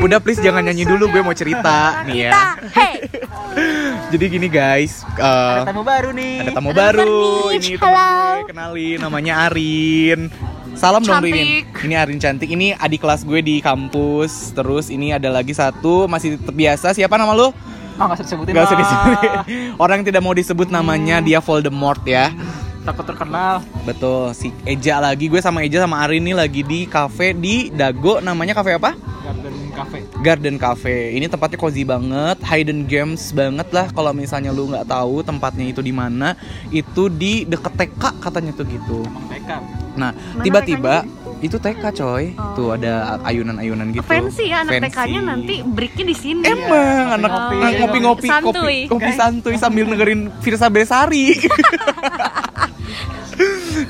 Udah please jangan nyanyi dulu, gue mau cerita nih ya. Hey. Jadi gini guys, eh, Ada tamu baru nih. ada tamu baru. Ini Halo. gue, kenalin namanya Arin. Salam dong Cantik. Rin. Ini Arin cantik. Ini adik kelas gue di kampus. Terus ini ada lagi satu masih tetap biasa. Siapa nama lu? Oh, nggak usah disebutin. Gak usah. Orang yang tidak mau disebut namanya dia Voldemort ya. Takut terkenal. Betul. Si Eja lagi. Gue sama Eja sama Arin nih lagi di cafe di Dago. Namanya cafe apa? Garden Cafe. Garden Cafe. Ini tempatnya cozy banget, hidden games banget lah. Kalau misalnya lu nggak tahu tempatnya itu di mana, itu di deket TK katanya tuh gitu. Emang TK. Nah, tiba-tiba itu TK coy. Oh. Tuh ada ayunan-ayunan gitu. Fancy ya anak. TK-nya nanti breaknya di sini. Emang anak Ngopi-ngopi. anak ngopi-ngopi kopi, Santuy. kopi santuy sambil dengerin Firsa Besari.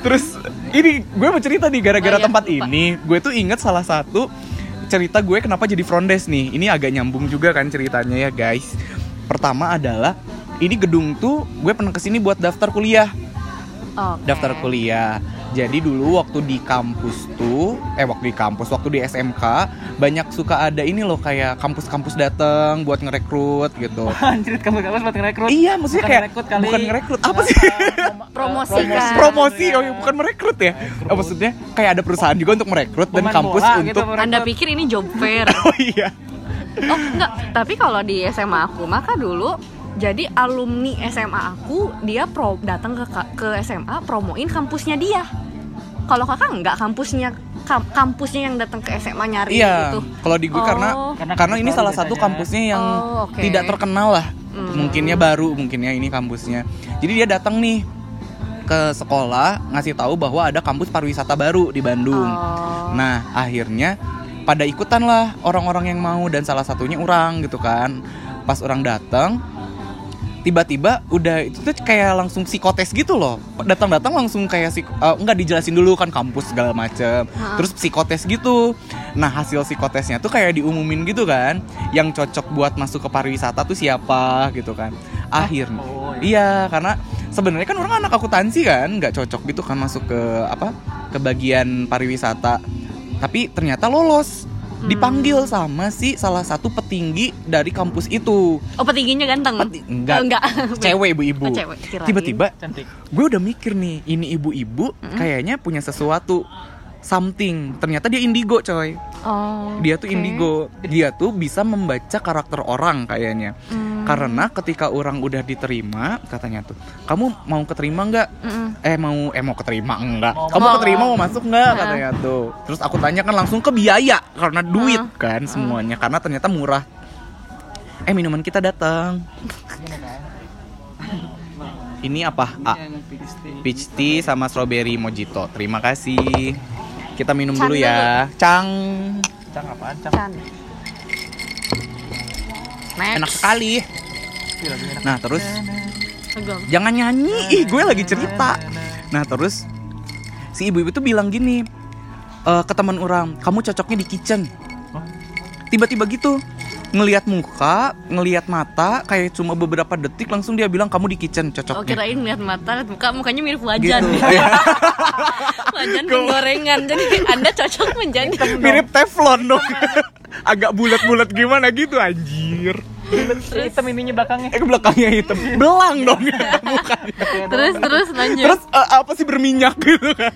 Terus ini gue mau cerita nih gara-gara Oh iya, tempat lupa. ini, gue tuh inget salah satu cerita gue kenapa jadi front desk nih. Ini agak nyambung juga kan ceritanya ya guys. Pertama adalah ini gedung tuh gue pernah ke sini buat daftar kuliah Oke. daftar kuliah. Jadi dulu waktu di kampus tuh, eh waktu di kampus, waktu di SMK banyak suka ada ini loh kayak kampus-kampus datang buat ngerekrut gitu. Anjir, kamu kamu buat ngerekrut. iya, maksudnya Bukan kayak ngerekrut kali. bukan ngerekrut, apa sih? Promosi kan. Promosi, oh iya, bukan merekrut ya? Oh, maksudnya kayak ada perusahaan juga untuk merekrut dan kampus bola gitu, untuk merekrut. Anda pikir ini job fair? Oh iya. Oh enggak, tapi kalau di SMA aku maka dulu jadi alumni SMA aku dia pro datang ke ke SMA promoin kampusnya dia. Kalau kakak enggak kampusnya kam- kampusnya yang datang ke SMA nyari Iya, gitu. kalau di gue karena Oh. Karena karena ini salah satu biasanya. kampusnya yang Oh, oke. tidak terkenal lah. Hmm. Mungkinnya baru, mungkinnya ini kampusnya. Jadi dia datang nih ke sekolah ngasih tahu bahwa ada kampus pariwisata baru di Bandung. Oh. Nah, akhirnya pada ikutan lah orang-orang yang mau dan salah satunya orang gitu kan. Pas orang datang tiba-tiba udah itu tuh kayak langsung psikotes gitu loh. Datang-datang langsung kayak sik eh, nggak dijelasin dulu kan kampus segala macem. Hah. terus psikotes gitu. Nah hasil psikotesnya tuh kayak diumumin gitu kan. Yang cocok buat masuk ke pariwisata tuh siapa gitu kan. Akhirnya Oh, iya. karena sebenarnya kan orang anak akuntansi kan nggak cocok gitu kan masuk ke apa ke bagian pariwisata. Tapi ternyata lolos dipanggil sama si salah satu petinggi dari kampus itu Oh petingginya ganteng? Peti- enggak. Oh, enggak. cewek ibu-ibu Oh, tiba-tiba Cantik. gue udah mikir nih ini ibu-ibu kayaknya punya sesuatu something ternyata dia indigo coy Oh. dia tuh oke. indigo dia tuh bisa membaca karakter orang kayaknya Hmm. karena ketika orang udah diterima katanya tuh kamu mau keterima nggak Mm-mm. eh mau eh mau keterima enggak Mau kamu masuk. keterima mau masuk nggak Nah. katanya tuh terus aku tanya kan langsung ke biaya karena duit Nah. kan semuanya karena ternyata murah eh minuman kita datang ini apa A Yang peach tea. peach tea sama strawberry mojito terima kasih kita minum Cang dulu ya cang Cang apaan? Cang. Can. Next. enak sekali enak. nah terus jangan nyanyi ih gue lagi cerita nah terus si ibu-ibu tuh bilang gini eh, ke teman orang kamu cocoknya di kitchen Hah? tiba-tiba gitu ngelihat muka ngelihat mata kayak cuma beberapa detik langsung dia bilang kamu di kitchen Oh cocoknya kirain lihat mata, muka, mukanya mirip gitu wajan. Iya. wajan penggorengan. Jadi Anda cocok menjadi mirip teflon dong agak bulat-bulat gimana gitu anjir Hitam ininya belakangnya. eh ke belakangnya hitam belang dong mukanya terus terus lanjut. terus eh, apa sih berminyak gitu kan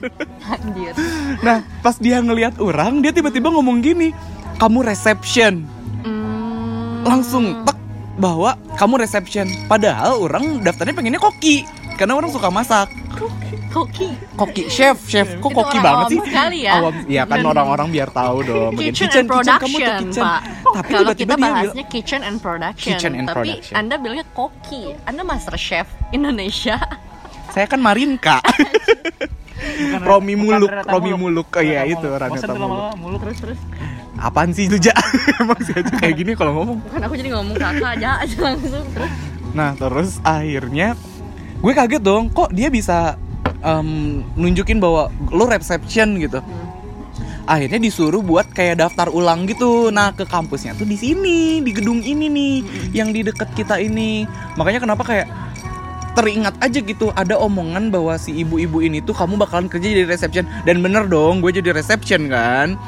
Anjir. Nah, pas dia ngelihat orang, dia tiba-tiba ngomong gini, "Kamu reception." Hmm. Langsung tek bahwa kamu reception. Padahal orang daftarnya pengennya koki. Karena orang suka masak. koki. Koki, chef, chef. Kok Itu koki orang banget awam sih? sekali ya. Awam. Iya kan orang-orang biar tahu dong. Bagian Kitchen, and production, Pak. Tapi Kalau tiba-tiba kita dia bahasnya kitchen and production. Kitchen and Tapi production. Anda bilangnya koki. Anda master chef Indonesia. saya kan Marinka. Bukan Romi Muluk, Romi Muluk. Oh iya, itu, Muluk. Tuh Muluk. muluk. terus terus. Apaan sih lu, Ja? Emang sih aja kayak gini kalau ngomong. Bukan aku jadi ngomong kakak aja aja langsung. Nah terus akhirnya gue kaget dong kok dia bisa em, nunjukin bahwa lo reception gitu. Akhirnya disuruh buat kayak daftar ulang gitu. Nah ke kampusnya tuh di sini di gedung ini nih yang di deket kita ini. Makanya kenapa kayak teringat aja gitu ada omongan bahwa si ibu-ibu ini tuh kamu bakalan kerja jadi reception dan bener dong gue jadi reception kan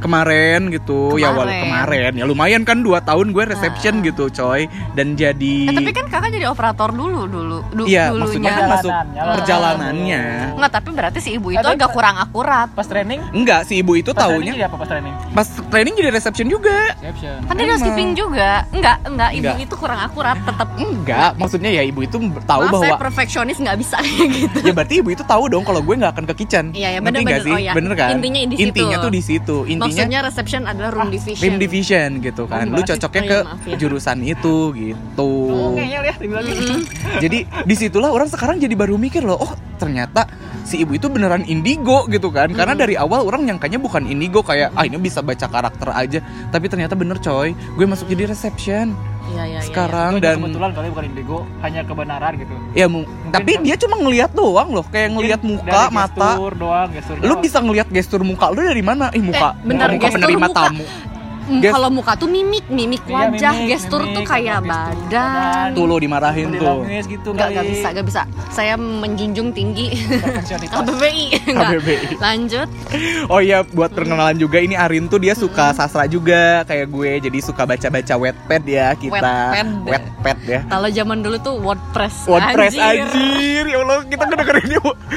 kemarin gitu ya wal Kemarin. kemarin ya lumayan kan dua tahun gue reception Ah. gitu coy dan jadi Eh, tapi kan kakak jadi operator dulu dulu du- iya dulunya. maksudnya kan masuk Perjalanannya. perjalanannya Nggak, tapi berarti si ibu itu Ada agak nggak? kurang akurat. Pas training? enggak si ibu itu Pas jadi apa pas training? pas training jadi reception juga Reception. Kan dia housekeeping juga. Enggak, enggak, ibu Enggak. itu kurang akurat tetap. enggak maksudnya ya ibu itu tahu Maaf, saya bahwa perfeksionis nggak bisa kayak gitu. ya berarti ibu itu tahu dong kalau gue nggak akan ke kitchen Iya, Ngerti bener, bener. sih Oh, iya. bener kan Intinya di situ. intinya tuh di situ intinya Maksudnya reception adalah room division. Rim division gitu kan. Oh, Lu cocoknya Oh, ke iya, maaf ya. jurusan itu gitu. Oh. Jadi di situlah orang sekarang jadi baru mikir loh, oh ternyata si ibu itu beneran indigo gitu kan. Karena dari awal orang nyangkanya bukan indigo kayak ah ini bisa baca karakter aja. Tapi ternyata bener coy, gue masuk jadi reception Iya, iya, iya. sekarang Itu dan kebetulan kali bukan indigo, hanya kebenaran gitu. ya mu- tapi kan- dia cuma ngelihat doang loh, kayak ngelihat Mungkin muka, dari mata. gestur doang, gestur Lu doang. bisa ngelihat gestur muka lu dari mana? Ih muka, Eh, bener, muka gestur penerima muka. tamu. Mm, Ges- Kalau muka tuh mimik, mimik Iya, wajah, mimik, gestur tuh mimik, kayak gestur badan. Tuh lo dimarahin tuh. Gitu Enggak, kali. enggak bisa, enggak bisa. Saya menjunjung tinggi. KBBI. Enggak. KBBI. Lanjut. Oh iya, buat perkenalan juga ini Arin tuh dia suka sastra juga kayak gue, jadi suka baca-baca Wattpad ya kita. Wattpad. Wattpad ya. Kalau zaman dulu tuh WordPress. WordPress Anjir. anjir. Ya Allah, kita ngedengerin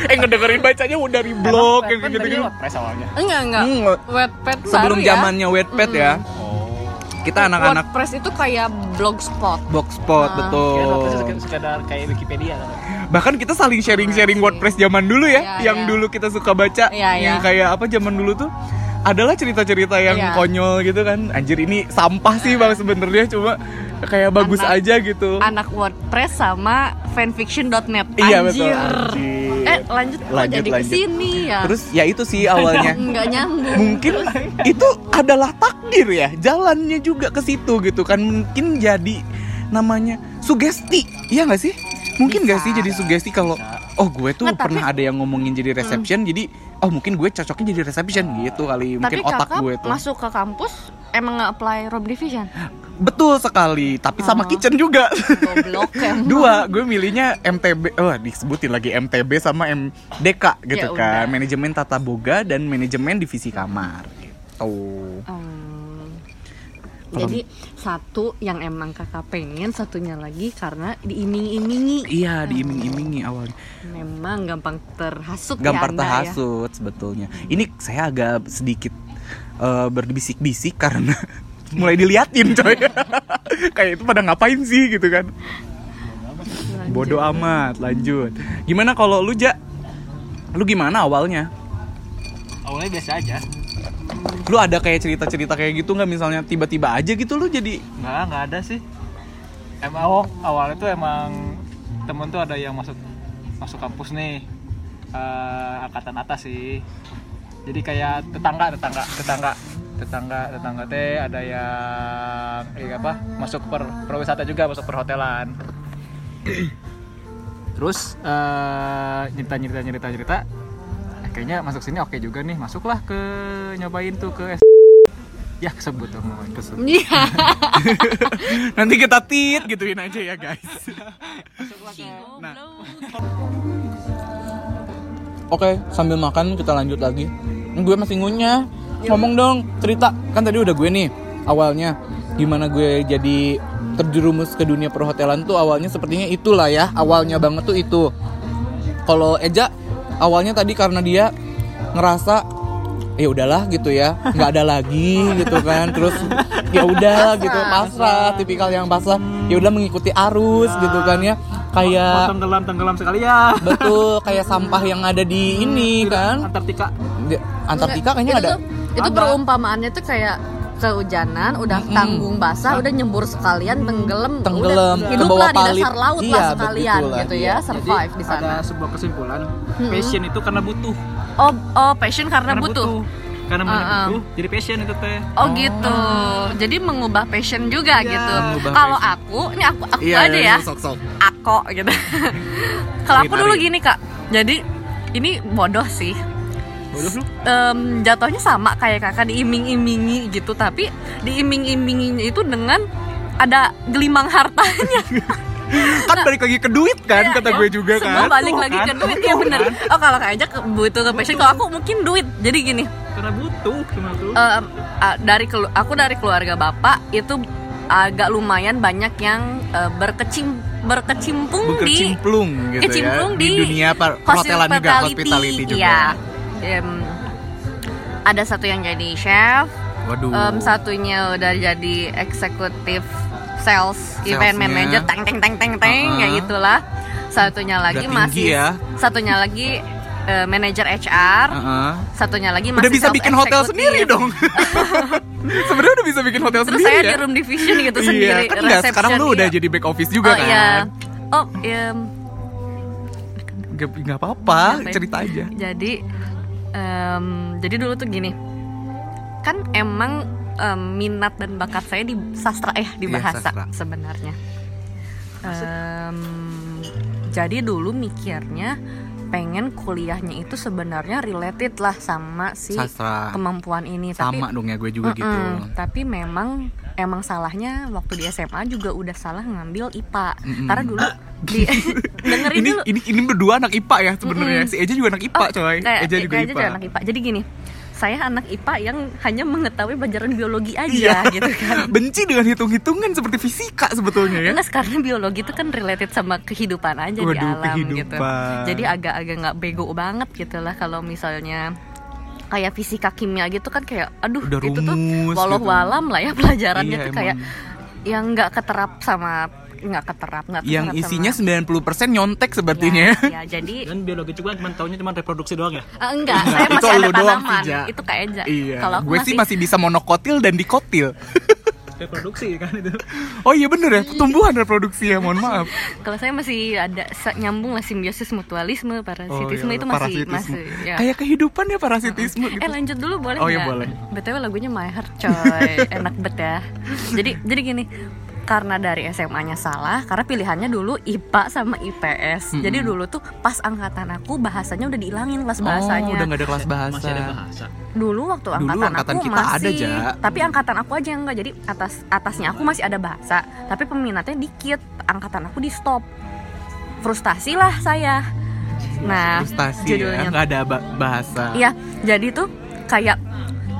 eh ngedengerin bacanya dari blog kayak gitu gitu. Press awalnya. Enggak, enggak. Hmm, Wattpad sebelum baru ya. zamannya Wattpad ya. Kita anak-anak WordPress itu kayak blogspot. Blogspot Ah. betul. Kira WordPress sekedar- sekedar kayak Wikipedia kan. Bahkan kita saling sharing-sharing WordPress zaman dulu ya, Iya, yang iya. dulu kita suka baca, Iya, yang iya. kayak apa zaman dulu tuh adalah cerita-cerita yang Iya. konyol gitu kan. Anjir ini sampah sih bang sebenarnya cuma kayak bagus Anak- aja gitu. Anak WordPress sama fanfiction.net. Iya betul. Anjir. Eh, lanjut kok Lanjut, jadi lanjut. ke sini ya. Terus ya itu sih awalnya. Enggak nyambung. Mungkin itu adalah takdir ya, jalannya juga ke situ gitu kan. Mungkin jadi namanya sugesti, iya nggak sih? Mungkin nggak sih jadi sugesti kalau oh gue tuh Nggak, tapi- pernah ada yang ngomongin jadi reception, jadi oh mungkin gue cocoknya jadi reception gitu kali. Mungkin Tapi otak kakak gue tuh. masuk ke kampus emang nge-apply room division? Betul sekali, tapi sama Oh. kitchen juga. Goblok emang. Dua, gue milihnya MTB, oh disebutin lagi MTB sama MDK gitu Ya kan, udah. manajemen tata boga dan manajemen divisi kamar gitu. Kalau- Jadi satu yang emang kakak pengen, satunya lagi karena diiming-imingi. Iya, diiming-imingi awalnya. Memang gampang terhasut Gampang ya Anda ya. terhasut sebetulnya. Ini saya agak sedikit eh, berbisik-bisik karena mulai diliatin coy. Kayak itu pada ngapain sih gitu kan. Bodoh amat, lanjut. Gimana kalau lu Ja? Lu gimana awalnya? Awalnya biasa aja. Lu ada kayak cerita-cerita kayak gitu nggak misalnya tiba-tiba aja gitu lu jadi Enggak, enggak ada sih. Emang awal, awalnya tuh emang temen tuh ada yang masuk masuk kampus nih eh, angkatan atas sih. Jadi kayak tetangga, tetangga, tetangga, tetangga, tetangga teh ada yang eh, apa masuk per perwisata juga masuk perhotelan. Terus eh, nyerita nyerita nyerita nyerita. Eh, kayaknya masuk sini oke juga nih, masuklah ke nyobain tuh ke ya kesebut dong kesebut. Iya. nanti kita tit gituin aja ya guys. Nah. Oke, sambil makan kita lanjut lagi. Gue masih ngunyah. Ngomong dong, cerita. Kan tadi udah gue nih awalnya gimana gue jadi terjerumus ke dunia perhotelan tuh awalnya sepertinya itulah ya. Awalnya banget tuh itu. Kalau Eja awalnya tadi karena dia ngerasa ya udahlah gitu ya nggak ada lagi gitu kan terus ya udah gitu pasrah tipikal yang pasrah ya udah mengikuti arus gitu kan ya Kayak tenggelam tenggelam sekali ya. Betul kayak sampah yang ada di ini kan? Antartika. Di- Antartika kayaknya itu ada. tuh, itu Ada. perumpamaannya tuh kayak kehujanan udah tanggung basah udah nyembur sekalian tenggelam Tenggelam, udah ke hiduplah di dasar laut Iya, lah sekalian gitu Iya. ya survive di sana. ada sebuah kesimpulan. Passion itu karena butuh. Oh oh passion karena, karena butuh. Karena banyak Ah, ah. butuh jadi passion itu teh Oh gitu. Jadi mengubah passion juga Iya, gitu. Kalau aku, ini aku aku iya aja ya. sok sok Aku gitu. Kalau aku dulu tarik. gini, Kak. Jadi ini bodoh sih. bodoh Em, jatuhnya sama kayak kakak diiming-imingi gitu, tapi diiming-iminginya itu dengan ada gelimang hartanya. kan balik lagi ke duit kan Iya, kata ya. gue juga Semua kan balik Tuh, lagi kan. ke duit ya bener. Oh kalau kak aja ke- butuh ke passion, kalau aku mungkin duit. Jadi gini, kan karena butuh cuma tuh Em, a- dari kelu- aku dari keluarga bapak itu agak lumayan banyak yang eh, berkecim berkecimpung di gitu kecimplung ya di, dunia per- perhotelan juga hospitality juga Iya. Em, ada satu yang jadi chef, waduh em, satunya udah jadi eksekutif sales, event manager, teng teng teng teng teng Uh-uh. kayak gitulah. Satunya lagi masih, ya. satunya lagi eh, manajer HR, Heeh. satunya lagi udah masih bisa sales bikin hotel sendiri dong sebenarnya udah bisa bikin hotel Terus sendiri saya ya di room division gitu iya sendiri. kan enggak sekarang lu udah iya. jadi back office juga oh, kan Iya. Oh, iya. Gak, nggak apa-apa Apa cerita aja Jadi em, jadi dulu tuh gini. Kan emang em, minat dan bakat saya di sastra eh di Iya, bahasa sastra. sebenarnya. Em, jadi dulu mikirnya pengen kuliahnya itu sebenarnya related lah sama si sastra kemampuan ini sama dong ya gue juga gitu Mm-mm. Tapi memang emang salahnya waktu di SMA juga udah salah ngambil IPA. Mm-mm. Karena dulu di dengerin ini dulu. ini ini berdua anak IPA ya sebenarnya Mm-mm. si Eja juga anak IPA coy kayak, Eja juga IPA juga anak IPA. Jadi gini, saya anak IPA yang hanya mengetahui pelajaran biologi aja Iya. gitu kan. benci dengan hitung-hitungan seperti fisika sebetulnya ya Enggak, karena biologi itu kan related sama kehidupan aja di Waduh, alam gitu. kehidupan. Jadi agak-agak nggak bego banget gitu lah kalau misalnya kayak fisika kimia gitu kan kayak aduh Udah itu tuh rumus walau gitu. walam lah ya pelajarannya Iya, tuh kayak emang. yang nggak keterap sama nggak keterap nggak yang isinya sama, 90% nyontek sepertinya ya, ya, jadi dan biologi juga cuma taunya cuma reproduksi doang ya eh, enggak Enggak, saya itu masih ada doang, tanaman Tija. itu kayak aja iya kalau aku gue sih masih bisa monokotil dan dikotil reproduksi kan itu oh iya bener ya tumbuhan reproduksi ya mohon maaf kalau saya masih ada nyambung lah simbiosis mutualisme parasitisme iya, itu masih parasitisme. masih ya. kayak kehidupan ya parasitisme gitu Eh lanjut dulu boleh Oh, iya, nggak? boleh. BTW lagunya My Heart coy Enak bet ya Jadi jadi gini karena dari SMA-nya salah karena pilihannya dulu IPA sama IPS. Mm-mm. Jadi dulu tuh pas angkatan aku bahasanya udah dihilangin kelas oh bahasanya. udah gak ada kelas bahasa masih ada bahasa Dulu waktu Dulu angkatan, angkatan aku kita ada, masih Ja. tapi angkatan aku aja yang enggak. Jadi atas atasnya aku masih ada bahasa, tapi peminatnya dikit. Angkatan aku di stop. Frustasi lah saya. Nah, frustasi ya judulnya nggak ada ba- bahasa Iya, jadi tuh kayak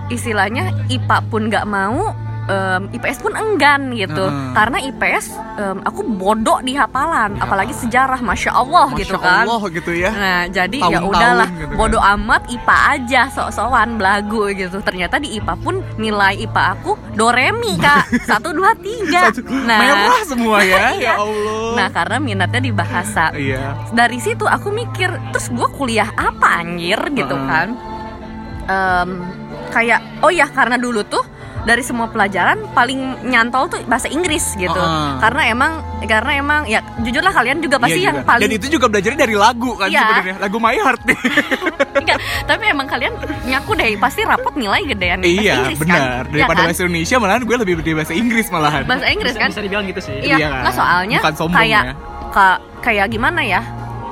istilahnya IPA pun nggak mau, em, IPS pun enggan gitu. Heeh. Karena IPS em, aku bodoh di hafalan, Ya. apalagi sejarah, masya Allah Masya gitu kan. Allah gitu ya Nah, jadi ya udahlah, gitu kan. bodoh amat IPA aja, sok-sokan belagu gitu. Ternyata di IPA pun nilai IPA aku doremi kak, satu dua tiga. Nah, merah semua ya Iya. ya Allah nah karena minatnya di bahasa iya dari situ aku mikir terus gue kuliah apa anjir gitu Heeh. kan Em, kayak oh ya karena dulu tuh dari semua pelajaran paling nyantol tuh bahasa Inggris gitu Heeh. karena emang karena emang ya jujur lah kalian juga pasti Iya yang juga. paling dan itu juga belajarnya dari lagu kan Iya. sebenarnya lagu My Heart nih Enggak, tapi emang kalian ngaku deh pasti rapot nilai gedean bahasa iya Inggris kan benar Iya daripada kan? bahasa Indonesia malahan gue lebih dari bahasa Inggris malahan bahasa Inggris bisa, kan bisa dibilang gitu sih Iya, Iya kan? soalnya Bukan sombong kayak ya. ka- kayak gimana ya?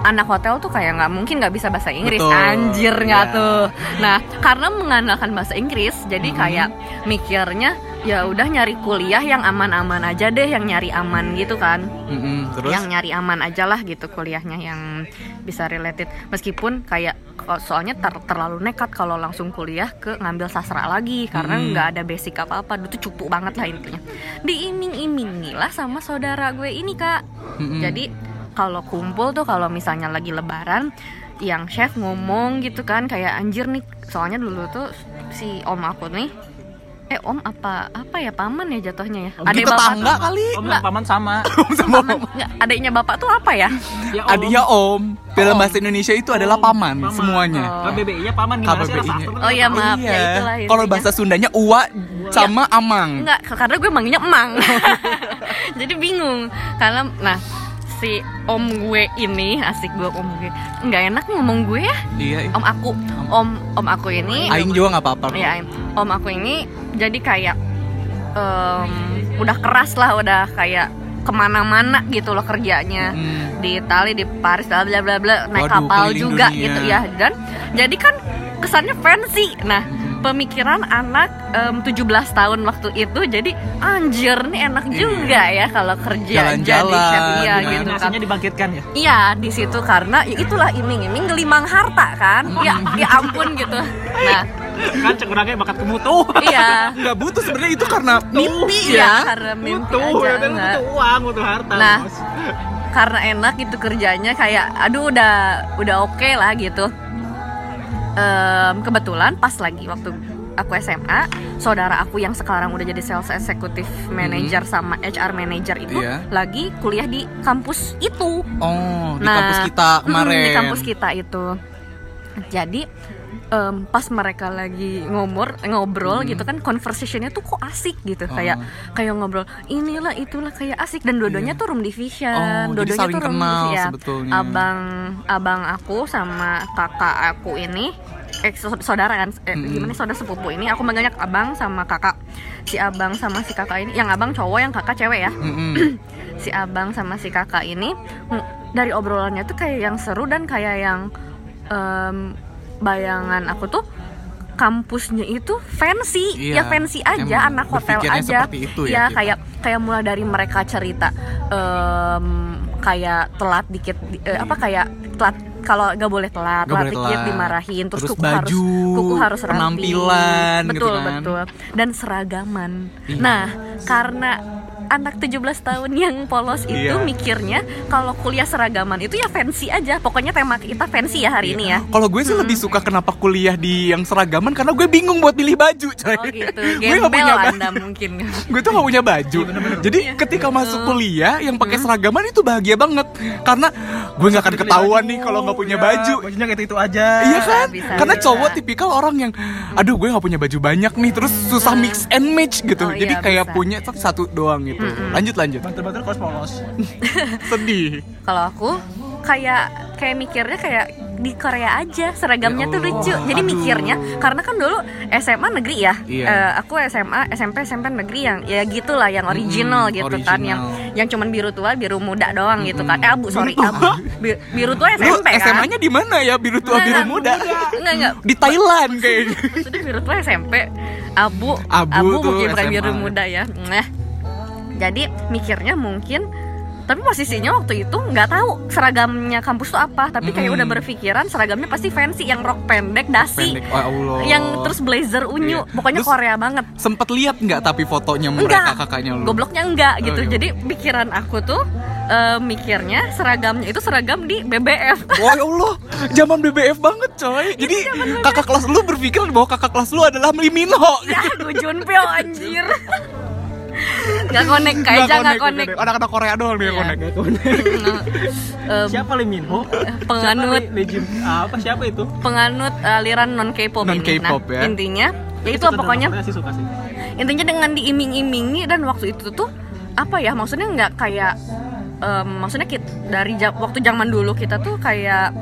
Anak hotel tuh kayak nggak mungkin nggak bisa bahasa Inggris, Betul, anjir nggak iya. tuh. Nah, karena mengandalkan bahasa Inggris, jadi Mhm. kayak mikirnya ya udah nyari kuliah yang aman-aman aja deh, yang nyari aman gitu kan. Mm-mm, terus Yang nyari aman aja lah gitu kuliahnya yang bisa related. Meskipun kayak soalnya ter- terlalu nekat kalau langsung kuliah ke ngambil sastra lagi karena Mhm. nggak ada basic apa-apa. Itu cupu banget lah intinya. Diiming-imingi lah sama saudara gue ini kak. Mm-mm. Jadi kalau kumpul tuh kalau misalnya lagi lebaran yang chef ngomong gitu kan kayak anjir nih soalnya dulu tuh si om aku nih eh om apa apa ya paman ya jatuhnya ya Om bapak tetangga tuh- kali om Enggak. dan paman sama sama paman adiknya bapak tuh apa ya ya Adinya om dalam Om. bahasa Indonesia itu adalah paman, Paman. semuanya Oh. KBBI nya paman gimana sih KBBI-nya. rasa Oh iya, maaf. ya, itulah iya kalau bahasa Sundanya uwa sama amang Enggak, karena gue manggilnya emang. Jadi bingung. Karena nah si om gue ini asik gue om gue. Nggak enak ngomong gue ya. Iya om aku om om aku ini. Aing juga nggak apa-apa ya om aku ini jadi kayak em, udah keras lah udah kayak ke mana-mana gitu loh kerjanya. Hmm. di Itali di Paris bla bla bla bla. Naik Waduh, kapal juga dunia. gitu ya dan jadi kan kesannya fancy. Nah pemikiran anak em, 17 tahun waktu itu jadi anjir nih enak juga ya kalau kerja jadi Jalan-jalan, chef iya gimana? gitu kan. Dibangkitkan ya? Iya di situ karena ya itulah iming-iming gelimang harta kan. Ya ya ampun gitu. Nah. Kan cekurangnya bakat kemutu. Iya. Nggak butuh sebenarnya itu karena mimpi iya ya. karena mimpi butuh aja ya kan? enggak. butuh uang butuh harta Nah. Bos. karena enak gitu kerjanya kayak aduh udah udah oke lah gitu Em, kebetulan pas lagi waktu aku SMA saudara aku yang sekarang udah jadi sales executive manager sama HR manager itu Iya. lagi kuliah di kampus itu. Oh di Nah, kampus kita kemarin di kampus kita itu. Jadi em, pas mereka lagi ngomor ngobrol gitu kan conversationnya tuh kok asik gitu Oh. kayak kayak ngobrol inilah itulah kayak asik dan dua-duanya tuh room Oh, division jadi dua-duanya tuh room kenal division. Ya, sebetulnya. abang abang aku sama kakak aku ini eh saudara kan eh, Mm-mm. gimana saudara sepupu ini aku manggilnya abang sama kakak si abang sama si kakak ini yang abang cowok yang kakak cewek ya Mm-mm. si abang sama si kakak ini dari obrolannya tuh kayak yang seru dan kayak yang em, bayangan aku tuh kampusnya itu fancy Iya, ya fancy aja anak hotel aja itu ya ya kita. kayak kayak mulai dari mereka cerita em, kayak telat dikit di- eh, apa kayak telat kalau nggak boleh telat Nggak telat boleh dikit telat. dimarahin terus, Terus kuku harus baju, kuku harus rapi penampilan gitu betul kan. betul dan seragaman Iya. nah karena anak 17 tahun yang polos itu Iya. mikirnya kalau kuliah seragaman itu ya fancy aja pokoknya tema kita fancy ya hari ini ya Kalau gue sih lebih suka kenapa kuliah di yang seragaman karena gue bingung buat pilih baju, coy. oh gitu gue gak punya baju. anda mungkin Gue tuh gak punya baju. Jadi Iya. ketika masuk Hmm. kuliah yang pakai seragaman itu bahagia banget karena gue nggak akan ketahuan nih kalau nggak punya Iya, baju. bajunya kayak itu aja Iya kan? bisa, Karena bisa. cowok tipikal orang yang aduh gue nggak punya baju banyak nih terus susah mix and match gitu. Oh, Jadi iya, kayak bisa. punya satu doang gitu. Lanjut lanjut. banter-banter kaos polos Sedih. kalau aku kayak kayak mikirnya kayak di Korea aja seragamnya Ya tuh lucu jadi aduh. mikirnya karena kan dulu SMA negeri ya Iya. Eh, aku SMA SMP SMP negeri yang ya gitulah yang original Mm-mm, gitu kan yang original. yang cuman biru tua biru muda doang gitu kan eh abu sorry Biru tua? abu Bi- biru tua Lu SMP kan SMA-nya di mana ya? Biru tua Enggak, biru muda. enggak enggak Di Thailand kayaknya. sudah biru tua SMP abu Abu tuh mungkin bukan SMA. biru muda ya nah jadi mikirnya mungkin tapi posisinya waktu itu nggak tahu seragamnya kampus tuh apa tapi kayak Mm-mm. udah berpikiran seragamnya pasti fancy yang rok pendek dasi Pendek. Oh, Allah. yang terus blazer unyu Iya. pokoknya Terus Korea banget Sempet lihat nggak tapi fotonya mereka enggak kakaknya lu? gobloknya enggak Oh, gitu iya. jadi pikiran aku tuh eh, mikirnya seragamnya itu seragam di BBF Wah ya Allah, zaman BBF banget coy. Jadi kakak kelas lu berpikir bahwa kakak kelas lu adalah Lee Min Ho. ya gue Junpyo anjir nggak konek kayak nggak konek Anak-anak Korea doang nih yang Iya. konek. Em, siapa Lee Min Ho Penganut. siapa Lee Jun apa siapa itu penganut aliran non K-pop Non ini. K-pop nah, ya. Intinya ya itu pokoknya sih suka sih intinya dengan diiming-imingi dan waktu itu tuh apa ya maksudnya nggak kayak em, maksudnya kita, dari waktu zaman dulu kita tuh kayak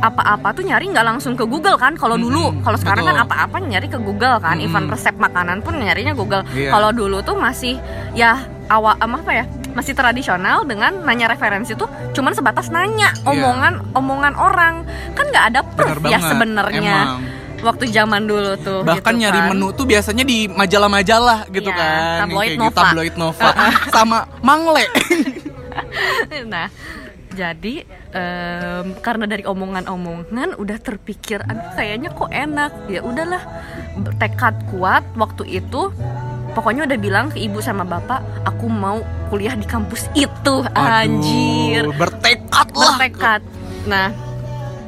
apa-apa tuh nyari nggak langsung ke Google kan kalau dulu Mm-mm, kalau sekarang kan betul. apa-apa nyari ke Google kan Mm-mm. even resep makanan pun nyarinya Google Iya. kalau dulu tuh masih ya awal em, apa ya masih tradisional dengan nanya referensi tuh cuman sebatas nanya Iya. omongan omongan orang kan nggak ada proof Bener ya sebenarnya waktu zaman dulu tuh Bahkan gitu nyari kan. menu tuh biasanya di majalah-majalah gitu Iya, kan. Yang tabloid kayak gitu, Nova. tabloid Nova sama Mangle. nah jadi em, karena dari omongan-omongan udah terpikir aduh kayaknya kok enak ya udahlah tekad kuat waktu itu pokoknya udah bilang ke ibu sama bapak aku mau kuliah di kampus itu anjir Aduh, bertekad lah. bertekad nah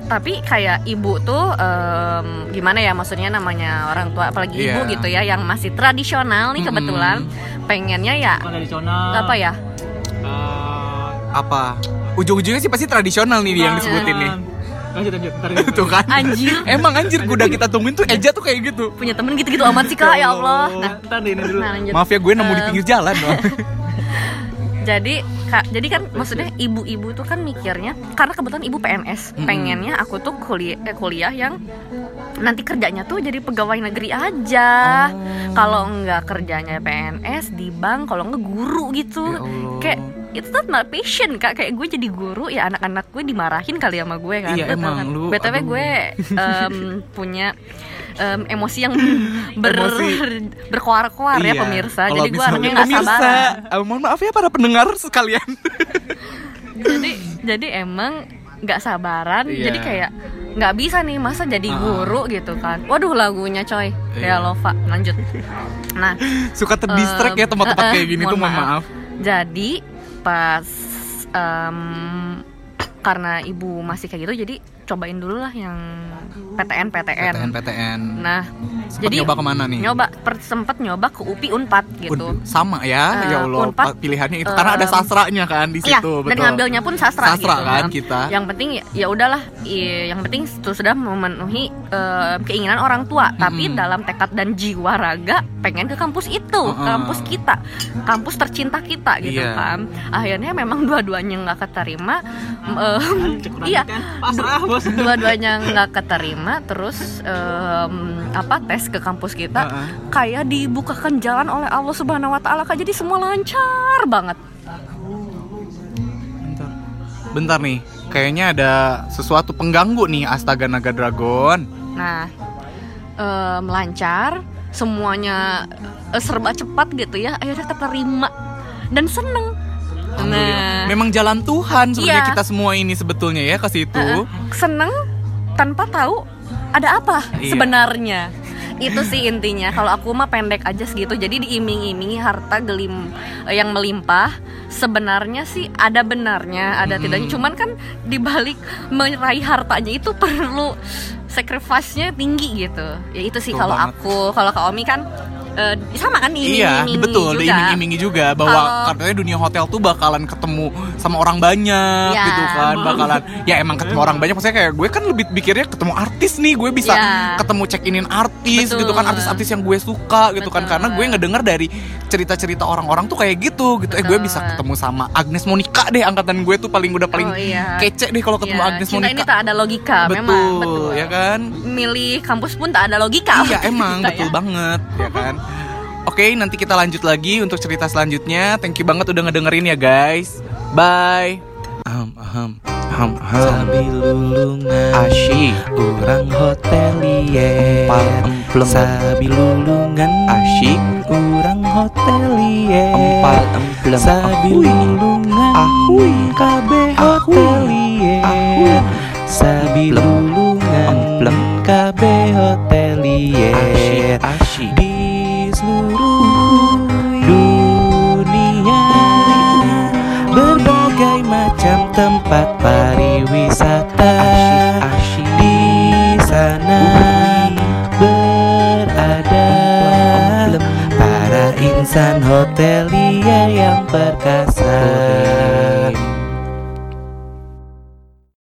tapi kayak ibu tuh em, gimana ya maksudnya namanya orang tua apalagi ibu Iya. gitu ya yang masih tradisional nih kebetulan pengennya ya bukan tradisional apa ya Eh, Apa? Ujung-ujungnya sih pasti tradisional nih yang disebutin nih. lanjut lanjut ntar. Tuh kan. Anjir. Emang anjir kuda kita tungguin tuh Eja tuh kayak gitu. punya temen gitu-gitu amat sih kak ya Allah nah ntar deh ini dulu Nah, lanjut. Maaf ya gue nemu di pinggir jalan doang. jadi kak jadi kan maksudnya ibu-ibu tuh kan mikirnya karena kebetulan ibu PNS Mm-mm. pengennya aku tuh kuliah eh, kuliah yang nanti kerjanya tuh jadi pegawai negeri aja Oh. kalau enggak kerjanya PNS di bank kalau enggak guru gitu Ya Allah. kayak itu tuh not passion kak kayak gue jadi guru ya anak-anak gue dimarahin kali sama gue kan Iya, tau emang, kan? lu, btw aduh. gue em, punya em, emosi yang ber Emosi. berkoar-koar ya Iya. pemirsa Kalau jadi gue orangnya nggak sabaran eh, mohon maaf ya para pendengar sekalian. jadi jadi emang nggak sabaran Iya. jadi kayak nggak bisa nih masa jadi Ah. guru gitu kan waduh lagunya coy Iya. Dea Lova lanjut nah Suka terdistract ya Em, tempat-tempat eh, kayak gini tuh, mohon maaf. Jadi pas em, karena ibu masih kayak gitu, jadi cobain dulu lah yang PTN PTN. PTN PTN. Nah, Sempet jadi nyoba ke mana nih? nyoba per- sempet nyoba ke UPI Unpad gitu. Un- sama ya, Eh, ya Allah Unpad, pilihannya itu karena ada sastranya kan di Iya, situ, dan betul. ngambilnya pun sastra, Sastra gitu. kan Nah, kita. Yang penting ya, ya udahlah, i- yang penting itu sudah memenuhi eh, keinginan orang tua, tapi Mm-mm. dalam tekad dan jiwa raga pengen ke kampus itu, Uh-uh. kampus kita, kampus tercinta kita gitu Iya. kan. Akhirnya memang dua-duanya nggak keterima. em, iya, pasrah bos dua-duanya nggak keterima, terus em, apa tes ke kampus kita Heeh. kayak dibukakan jalan oleh Allah Subhanahu Wa Taala, Kak. jadi semua lancar banget. Bentar. Bentar nih, kayaknya ada sesuatu pengganggu nih Astaga Naga Dragon. Nah, em, lancar, semuanya eh, serba cepat gitu ya. Akhirnya keterima dan seneng. Nah, Memang jalan Tuhan sebenarnya Iya. kita semua ini sebetulnya ya ke situ. seneng tanpa tahu ada apa Iya. sebenarnya. Itu sih intinya. Kalau aku mah pendek aja segitu. Jadi diiming-imingi harta gelim eh, yang melimpah. Sebenarnya sih ada benarnya, ada Mm-mm. tidaknya. Cuman kan dibalik meraih hartanya itu perlu sacrifice-nya tinggi gitu. Ya itu sih kalau aku. Kalau Kak Omi kan eh, sama kan Iya, diiming-imingi betul, juga. diiming-imingi juga bahwa Kalau- katanya dunia hotel tuh bakalan ketemu sama orang banyak Ya. gitu kan, bakalan ya emang ketemu orang banyak maksudnya kayak gue kan lebih pikirnya ketemu artis nih, gue bisa Ya. ketemu check inin artis Betul. gitu kan, artis-artis yang gue suka gitu kan Betul. karena gue ngedenger dari cerita-cerita orang-orang tuh kayak gitu gitu. Eh gue Betul. bisa ketemu sama Agnes Monica deh, angkatan gue tuh paling udah paling Oh, iya. kece deh kalau ketemu Ya, Agnes cinta ini Monica. tak ada logika betul, memang betul ya kan? milih kampus pun tak ada logika Iya emang Kita betul ya. banget ya kan. Oke nanti kita lanjut lagi untuk cerita selanjutnya. Thank you banget udah ngedengerin ya guys. Bye. Aham aham aham aham. Sabilulungan Asyik. Orang hotelier Empal emplem. Sabilulungan Asyik. Orang hotelier Empal emplem. Sabilulungan Ahui. Kabeh Ahui. hotelier Ahui. Sabilulungan Emplem. Kabeh hotelier Asyik. Di seluruh dunia. Berbagai macam tempat pariwisata Di sana berada. Para insan hotelia yang perkasa.